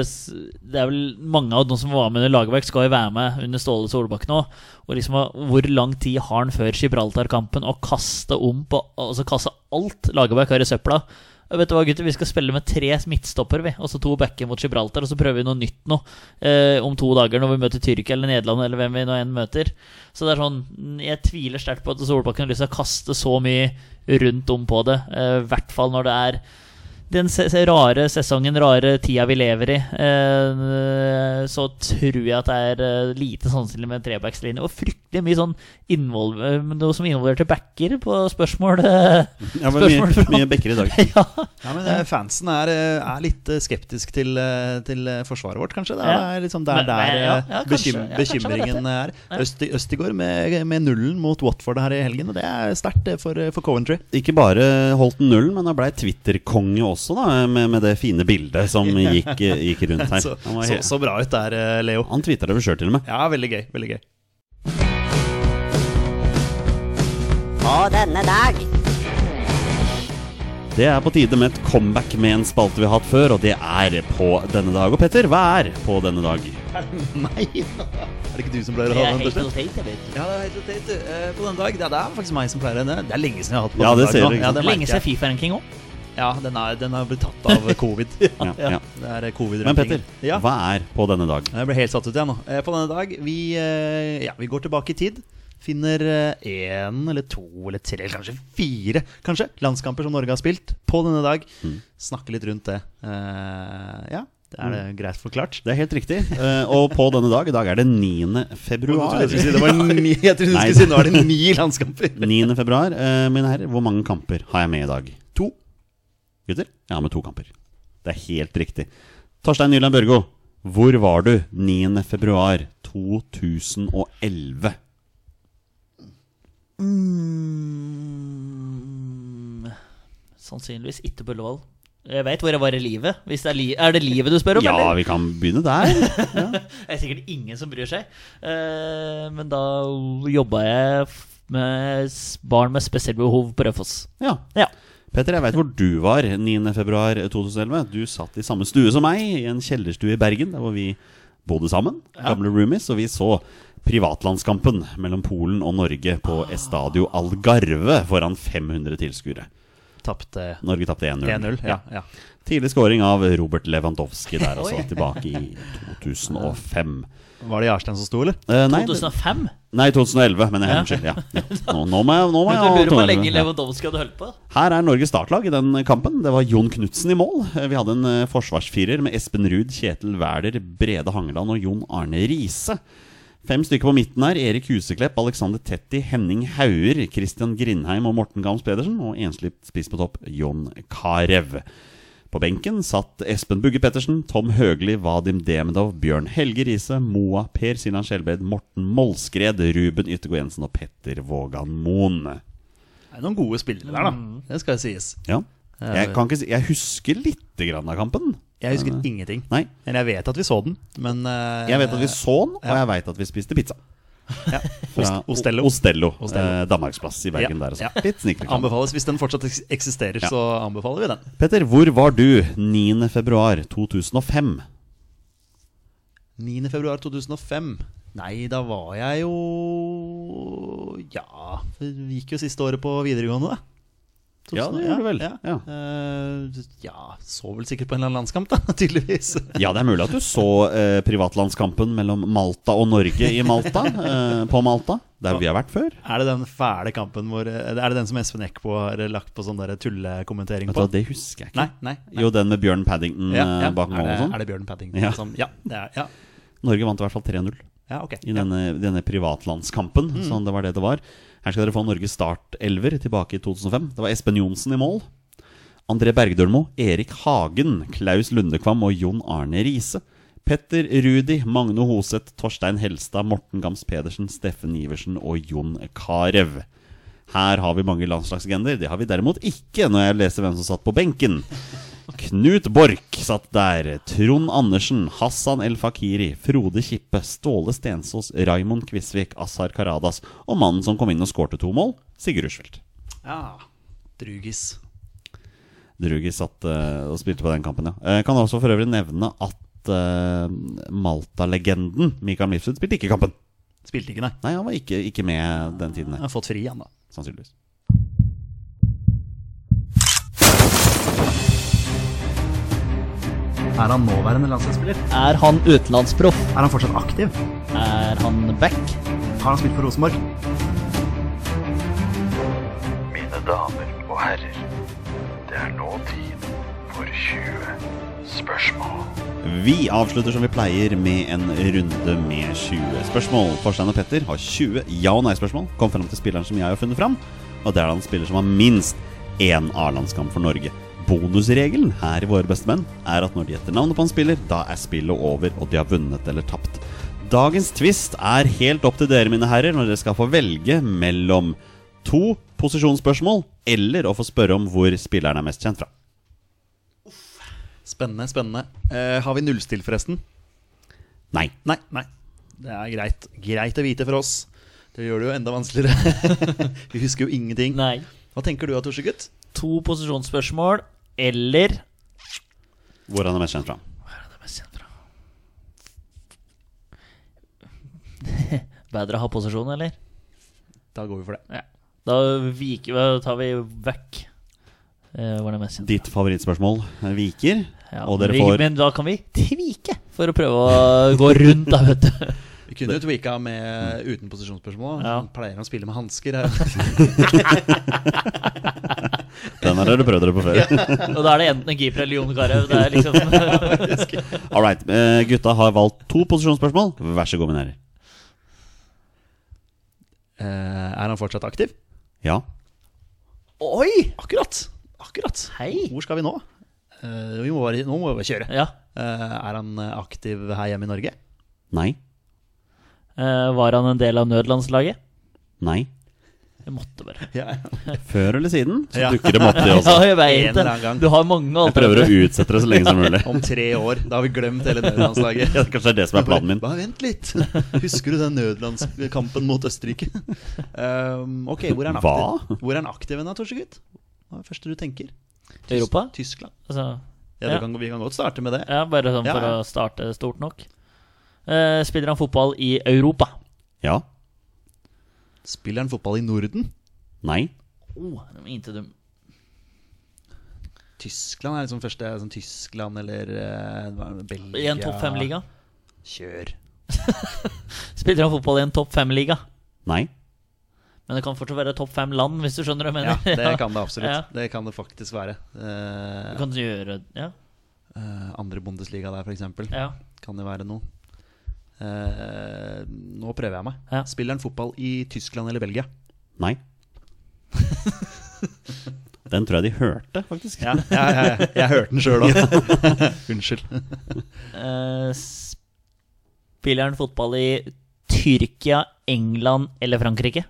det er vel mange av de som var med under Lagerbäck, skal jo være med under Ståle Solbakken òg. Og liksom, hvor lang tid har han før Gibraltar-kampen å kaste om på Altså kaste alt Lagerbäck har i søpla? Vet du hva, gutter, Vi skal spille med tre midtstoppere, vi. Og så to backer mot Gibraltar. Og så prøver vi noe nytt nå eh, om to dager, når vi møter Tyrkia eller Nederland, eller hvem vi nå enn møter. Så det er sånn Jeg tviler sterkt på at Solbakken har lyst til å kaste så mye rundt om på det. eh, hvert fall når det er den se rare sesongen, rare tida vi lever i, eh, så tror jeg at det er eh, lite sannsynlig med en trebackslinje. Og fryktelig mye sånn innvolv eh, noe som involverte backer på spørsmål. eh, Ja, men mye, spørsmål mye, mye bekker i dag. ja. Ja, men Fansen er, er litt skeptisk til, til forsvaret vårt, kanskje. Det er, liksom der, Men- der ja, ja, kanskje. bekym bekymringen er. Østi, Østigård med, med nullen mot Watford her i helgen, og det er sterkt for, for Coventry. Ikke bare holdt den nullen, men han blei Twitter-konge også, da, med, med det fine bildet som gikk, gikk rundt her. Så, Han, var så, så bra ut der, eh, Leo. han tvitra det sjøl, til og med. Ja, veldig gøy. Veldig gøy. På denne dag Det er på tide med et comeback med en spalte vi har hatt før, og det er på denne dag. Og Petter, hva er på denne dag? Nei, er det ikke du som pleier å Det ha er den? helt Torstein? notat, jeg vet. Ja, det er helt teit. Eh, På denne dag, ja, det er faktisk meg som pleier den. Det er lenge siden jeg har hatt på Ja, denne det ser dag du, Ja, det Lenge merker siden jeg. Fifa-ranking òg. Ja, den er, den er blitt tatt av covid. Ja, ja. Det er covid Men Petter, ja. hva er på denne dag? Jeg ble helt satt ut igjen nå. Eh, På denne dag vi, eh, ja, vi går tilbake i tid. Finner én eller to eller tre eller kanskje fire kanskje landskamper som Norge har spilt på denne dag. Mm. Snakke litt rundt det. ja, ja, er det greit forklart? Det er helt riktig. Uh, og på denne dag, i dag er det 9. februar. Jeg trodde du skulle si nå er det ni landskamper. 9. februar, Uh, mine herrer, hvor mange kamper har jeg med i dag? Gutter? Jeg har med to kamper. Det er helt riktig. Torstein Nyland Børgo, hvor var du 9. februar 2011? Mm. Sannsynligvis ikke på Ullevål. Jeg vet hvor jeg var i livet. Er, li er det livet du spør om? Ja, eller? vi kan begynne der. Det er sikkert ingen som bryr seg. Uh, men da jobba jeg med barn med spesielle behov på Raufoss. Ja. Ja. Petter, jeg veit hvor du var 9.2.2011. Du satt i samme stue som meg, i en kjellerstue i Bergen, der hvor vi bodde sammen. Gamle roomies. Og vi så privatlandskampen mellom Polen og Norge på Estadio Algarve foran 500 tilskuere. Tappte Norge tapte 1-0. 1-0. Ja, ja. Tidlig scoring av Robert Lewandowski der, altså, tilbake i 2005. Var det Jarstein som sto, eller? Eh, nei, 2005? Nei, 2011, men jeg unnskyld. Ja. Ja. Nå, nå må jeg, nå må jeg lurer på hvor lenge. Lewandowski hadde holdt på? Her er Norges startlag i den kampen. Det var Jon Knutsen i mål. Vi hadde en eh, forsvarsfirer med Espen Ruud, Kjetil Wæler, Brede Hangeland og Jon Arne Riise. Fem stykker på midten her. Erik Huseklepp, Alexander Tetti, Henning Hauger, Christian Grindheim og Morten Gams Pedersen. Og enslig spiss på topp, Jon Carew. På benken satt Espen Bugge Pettersen, Tom Høgli, Vadim Demedov, Bjørn Helge Riise, Moa, Per Sinan Skjelbred, Morten Molskred, Ruben Yttergård Jensen og Petter Vågan Moen. Det er noen gode spillere der, da. Det skal sies. Ja. Jeg, kan ikke si, jeg husker lite grann av kampen. Jeg husker ingenting. Nei. Men jeg vet at vi så den, men uh, Jeg vet at vi så den, og jeg vet at vi spiste pizza. Ja. Fra Ost- Ostello. Ostello. Ostello. Eh, Danmarksplass i Bergen Ja, der ja. Litt. Anbefales hvis den fortsatt eksisterer, så anbefaler vi den. Petter, hvor var du 9. februar 2005? 9. februar 2005. Nei, da var jeg jo Ja, vi gikk jo siste året på videregående, da. Ja, det gjør du vel. Ja. Ja. Uh, ja, så vel sikkert på en eller annen landskamp, da, tydeligvis. Ja, det er mulig at du så uh, privatlandskampen mellom Malta og Norge i Malta. uh, på Malta, der vi har vært før. Er det den fæle kampen hvor Er det den som Espen Eckbo har lagt på sånn tullekommentering på? Det husker jeg ikke. Nei, nei, nei. Jo, den med Bjørn Paddington Ja, bak mål og sånn. er det Bjørn Paddington Ja. som Ja, det er, ja. Norge vant i hvert fall 3-0 ja okay. i denne, denne privatlandskampen. Mm. Sånn det var det det var. Her skal dere få Norges startelver tilbake i 2005. Det var Espen Johnsen i mål. André Bergdølmo, Erik Hagen, Klaus Lundekvam og Jon Arne Riise. Petter Rudi, Magne Hoseth, Torstein Helstad, Morten Gams Pedersen, Steffen Iversen og Jon Carew. Her har vi mange landslagslegender. Det har vi derimot ikke når jeg leser hvem som satt på benken. Knut Borch satt der. Trond Andersen, Hassan El Fakiri, Frode Kippe, Ståle Stensås, Raymond Kvisvik, Asar Karadas og mannen som kom inn og skårte to mål, Sigurd Rushfeldt. ja. Drugis. Drugis satt uh, og spilte på den kampen, ja. Jeg kan også for øvrig nevne at uh, Malta-legenden Mikael Mifsud spilte ikke kampen. Spilte ikke, nei. Nei, han var ikke, ikke med den tiden, Han har fått fri, han da. Sannsynligvis. Er han nåværende landslagsspiller? Er han utenlandsproff? Er han fortsatt aktiv? Er han back? Har han spilt for Rosenborg? Mine damer og herrer, det er nå tid for 20 spørsmål. Vi avslutter som vi pleier med en runde med 20 spørsmål. Forstein og Petter har 20 ja- og nei-spørsmål. Kom frem til spilleren som jeg har funnet fram. Og det er da en spiller som har minst én A-landskamp for Norge. Bonusregelen her i Våre bestemenn er at når de gjetter navnet på en spiller, da er spillet over, og de har vunnet eller tapt. Dagens twist er helt opp til dere, mine herrer, når dere skal få velge mellom to posisjonsspørsmål eller å få spørre om hvor spilleren er mest kjent fra. Spennende, spennende. Eh, har vi nullstill, forresten? Nei. Nei. nei Det er greit. Greit å vite for oss. Det gjør det jo enda vanskeligere. vi husker jo ingenting. Nei. Hva tenker du da, Torsegutt? To posisjonsspørsmål eller Hvor han er mest kjent fra. Det er mest kjent fra. Bedre å ha posisjon, eller? Da går vi for det. Ja. Da viker, da tar vi vekk eh, Hvor er det mest kjent Ditt favorittspørsmål er Viker. Ja, og dere får Men da kan vi tvike for å prøve å gå rundt, da, vet du. Vi kunne jo tweaka med uten posisjonsspørsmål. Ja. Pleier å spille med hansker? Den har dere prøvd dere på før. Og da er det enten en keeper eller Jon Carew. Liksom All right. eh, Gutta har valgt to posisjonsspørsmål. Vær så god, mine herrer. Eh, er han fortsatt aktiv? Ja. Oi! Akkurat! Akkurat. Hei. Hvor skal vi nå? Eh, vi må bare, nå må vi bare kjøre. Ja. Eh, er han eh, aktiv her hjemme i Norge? Nei. Eh, var han en del av nødlandslaget? Nei. Jeg måtte bare. Ja, ja. Før eller siden så Ja. dukker det opp, de Ja, også. jeg vet En eller det. annen gang. Du har mange Jeg prøver å utsette det så lenge som mulig. Om tre år. Da har vi glemt hele nødlandslaget. Ja, kanskje det er det som er planen min. Bare vent litt. Husker du den nødlandskampen mot Østerrike? Um, ok, hvor er han aktiv? Hva? Hvor er han aktiv hen, da, Torsegutt? Hva er det første du tenker? Europa? Tyskland. Altså, Ja, Ja. Kan, Vi kan godt starte med det. ja, bare sånn Ja, for ja. å starte stort nok. Eh, spiller han fotball i Europa? Ja. Spiller han fotball i Norden? Nei. Oh, de er inte dum. Tyskland er liksom første sånn Tyskland eller det, Belgia I en topp fem-liga? Kjør. Spiller han fotball i en topp fem-liga? Nei. Men det kan fortsatt være topp fem land, hvis du skjønner hva jeg mener. Ja, det kan det absolutt. Ja. Det kan det faktisk være. Uh, Du kan gjøre Ja. uh, andre Bundesliga der, f.eks. ja. Kan det være noe. Uh, nå prøver jeg meg. Ja. Spiller han fotball i Tyskland eller Belgia? Nei. Den tror jeg de hørte, faktisk. Ja, ja, ja, ja. Jeg hørte den sjøl òg. Unnskyld. Uh, spiller han fotball i Tyrkia, England eller Frankrike?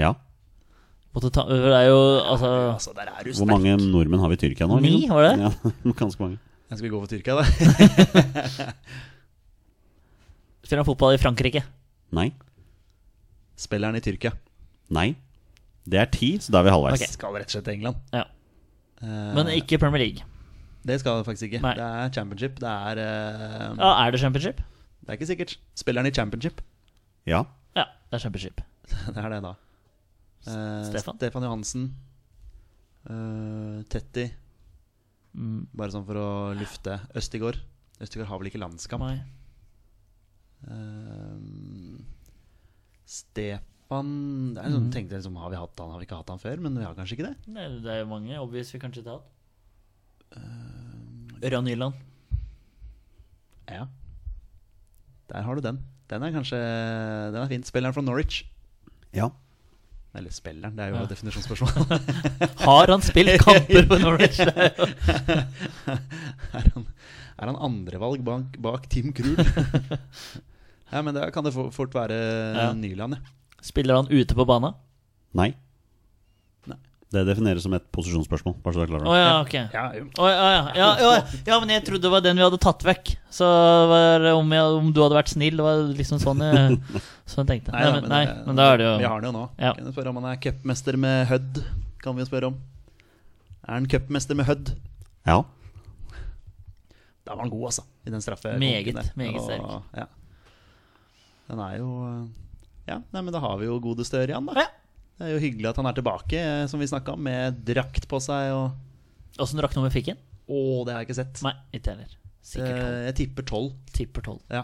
Ja. Måtte ta, det er jo altså Altså, der er du Hvor mange nordmenn har vi i Tyrkia nå? Ni, liksom? var det? Ja, ganske mange. Jeg skal vi gå for Tyrkia, da? Spiller han fotball i Frankrike? Nei. Spiller han i Tyrkia? Nei. Det er ti, så da er vi halvveis. Okay. Skal rett og slett til England. Ja. Eh, Men ikke Premier League. Det skal det faktisk ikke. Nei. Det er championship. Det er uh... Ja, Er det championship? Det er ikke sikkert. Spiller han i championship? Ja. Ja, det er championship. det er det, da. Eh, Stefan? Stefan Johansen. eh, Tetti. Mm, Bare sånn for å lufte. Østigård. Østigård har vel ikke landskamp. nei. Uh, Stefan det er Mm. sånn, tenkte liksom, Har vi hatt han, har vi ikke hatt han før? Men vi har kanskje ikke det. Nei, Det er jo mange obvious vi kanskje ikke har hatt. Uh, Ørjan Nyland. Ja. Der har du den. Den er kanskje Den er fint. Spiller han fra Norwich? ja. Eller spilleren, det er jo Ja. definisjonsspørsmål. Har han spilt kamper for Norwich? Er han, er han andrevalg bak, bak Tim Krul? ja, men da kan det fort være Ja. Nyland, ja. Spiller han ute på banen? Nei. Det defineres som et posisjonsspørsmål. Bare så du er klar over det. ja, ok. Ja. Å, ja, ja. Ja, men jeg trodde det var den vi hadde tatt vekk. Så om, jeg, om du hadde vært snill. Det var liksom sånn jeg, sånn jeg tenkte. Nei, men, nei, men da er det jo Vi har den jo nå. Ja. Kan du spørre om han er cupmester med Hødd? Kan vi spørre om. Er han cupmester med Hødd? Ja. Da var han god, altså. I den straffe. Meget, meget sterk. Ja. Den er jo Ja, nei, men da har vi jo godeste Ørjan, da. Ja. Det er jo hyggelig at han er tilbake, eh, som vi snakka om, med drakt på seg og Åssen draktnummer fikk han? Å, det har jeg ikke sett. Nei, ikke heller. Sikkert tolv. Eh, Jeg tipper tolv. Tipper tolv. Ja.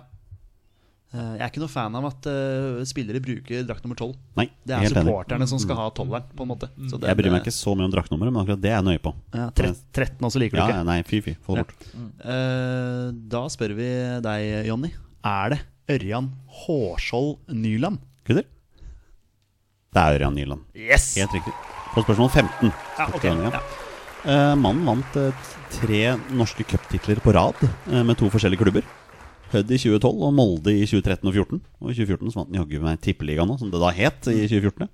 Eh, Jeg er ikke noe fan av at spillere bruker drakt nummer tolv. Nei, Det er supporterne enig. supporterne som skal ha tolleren, på en måte. Så Jeg bryr meg ikke så mye om draktnummeret, men akkurat det er jeg nøye på. Ja, tre- 13 også liker du Ja, ikke. nei, fy fy. Få det bort. Eh, Da spør vi deg, Jonny. Er det Ørjan Hårskjold Nyland? Gutter? Det er Ørjan Nyland. Yes! Helt riktig. På spørsmål 15. Ja, okay. ok, ja. uh, mannen vant uh, tre norske cuptitler på rad uh, med to forskjellige klubber. Hødd i 2012 og Molde i 2013 og 2014. Og i 2014 så vant han jaggu meg Tippeligaen nå, som det da het i 2014.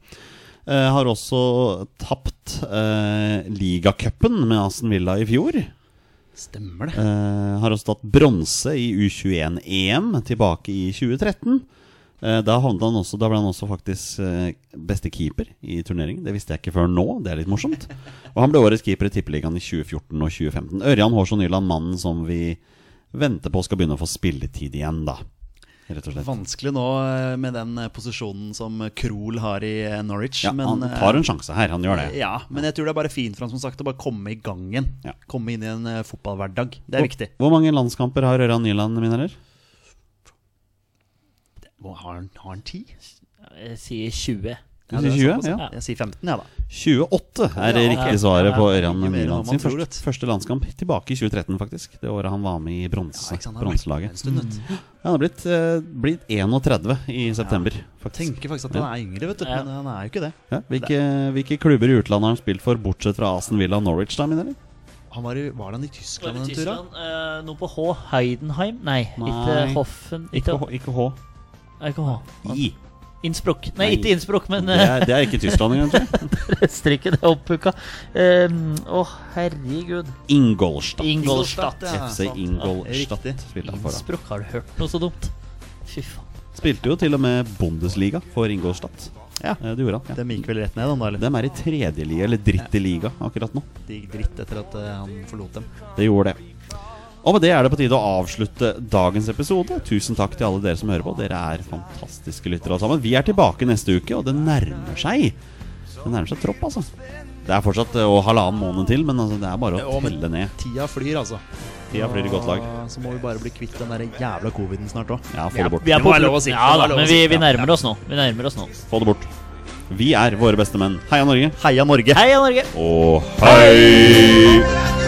Eh, har også tapt uh, ligacupen med Aston Villa i fjor. Stemmer det. Har også tatt bronse i U21-EM tilbake i 2013. Eh, da, han også, da ble han også faktisk eh, beste keeper i turneringen. Det visste jeg ikke før nå. Det er litt morsomt. Og han ble årets keeper i Tippeligaen i 2014 og 2015. Ørjan Hårsson Nyland, mannen som vi venter på skal begynne å få spilletid igjen, da. Vanskelig nå eh, med den posisjonen som Krohl har i Norwich. Ja, men, han tar en sjanse her. Han gjør det. Ja, men jeg tror det er bare fint for han som sagt å bare komme i gang igjen. Ja. Komme inn i en fotballhverdag. Det er viktig. Hvor mange landskamper har Ørjan Nyland, mine herrer? Hvor Har han, har han ti? Jeg sier 20. Du det er sier 20, såpass, ja. Jeg sier 15, jeg, da. 28 er det Ja, riktige svaret på Ja, Ørjan Nyland sin første, første landskamp. Tilbake i 2013, faktisk. Det året han var med i Ja, ikke bronselaget. Ja, han har blitt, eh, blitt 31 i september, faktisk. Tenker faktisk at han er yngre, vet du. Ja. Men han er jo ikke det. Ja, hvilke, hvilke klubber i utlandet har han spilt for, bortsett fra Asen Villa Norwich? da, min eller? Han var, i, var han i Tyskland Var en det tur, da? Tyskland? Eh, noe på H. Heidenheim? Nei, ikke Nei. Hoffen. Ikke, H- ikke H. Nei. I. Innsbruck. Nei, Nei. ikke Innsbruck, men Det er, det er ikke Tyskland engang, tror jeg. Østerrike. Det er opphuka. Um, Å, herregud. Ingolstadt. Ingolstadt. Ja, FC. Ingolstadt Ja, spilte han for. da. Innsbruck, har du hørt noe så dumt? Fy faen. Spilte jo til og med Bundesliga for Ingolstadt. Ja. Eh, Det gjorde han. Ja. Dem gikk vel rett ned, da, eller? De er i tredje liga, eller liga, akkurat nå. De gikk dritt etter at eh, han forlot dem. Det gjorde det. Og med det er det på tide å avslutte dagens episode. Tusen takk til alle dere som hører på. Dere er fantastiske lyttere alle sammen. Vi er tilbake neste uke, og det nærmer seg. Det nærmer seg tropp, altså. Det er fortsatt eh, og halvannen måned til, men altså, det er bare å Ja, telle ned. Tida flyr, altså. Tida flyr i godt lag. Så må vi bare bli kvitt den der jævla coviden snart òg. Ja, få det bort. Vi er Det på lov å si. Ja da, men vi, vi nærmer oss nå. Vi nærmer oss nå. Få det bort. Vi er våre beste menn. Heia Norge. Heia Norge! Heia Norge! Og hei!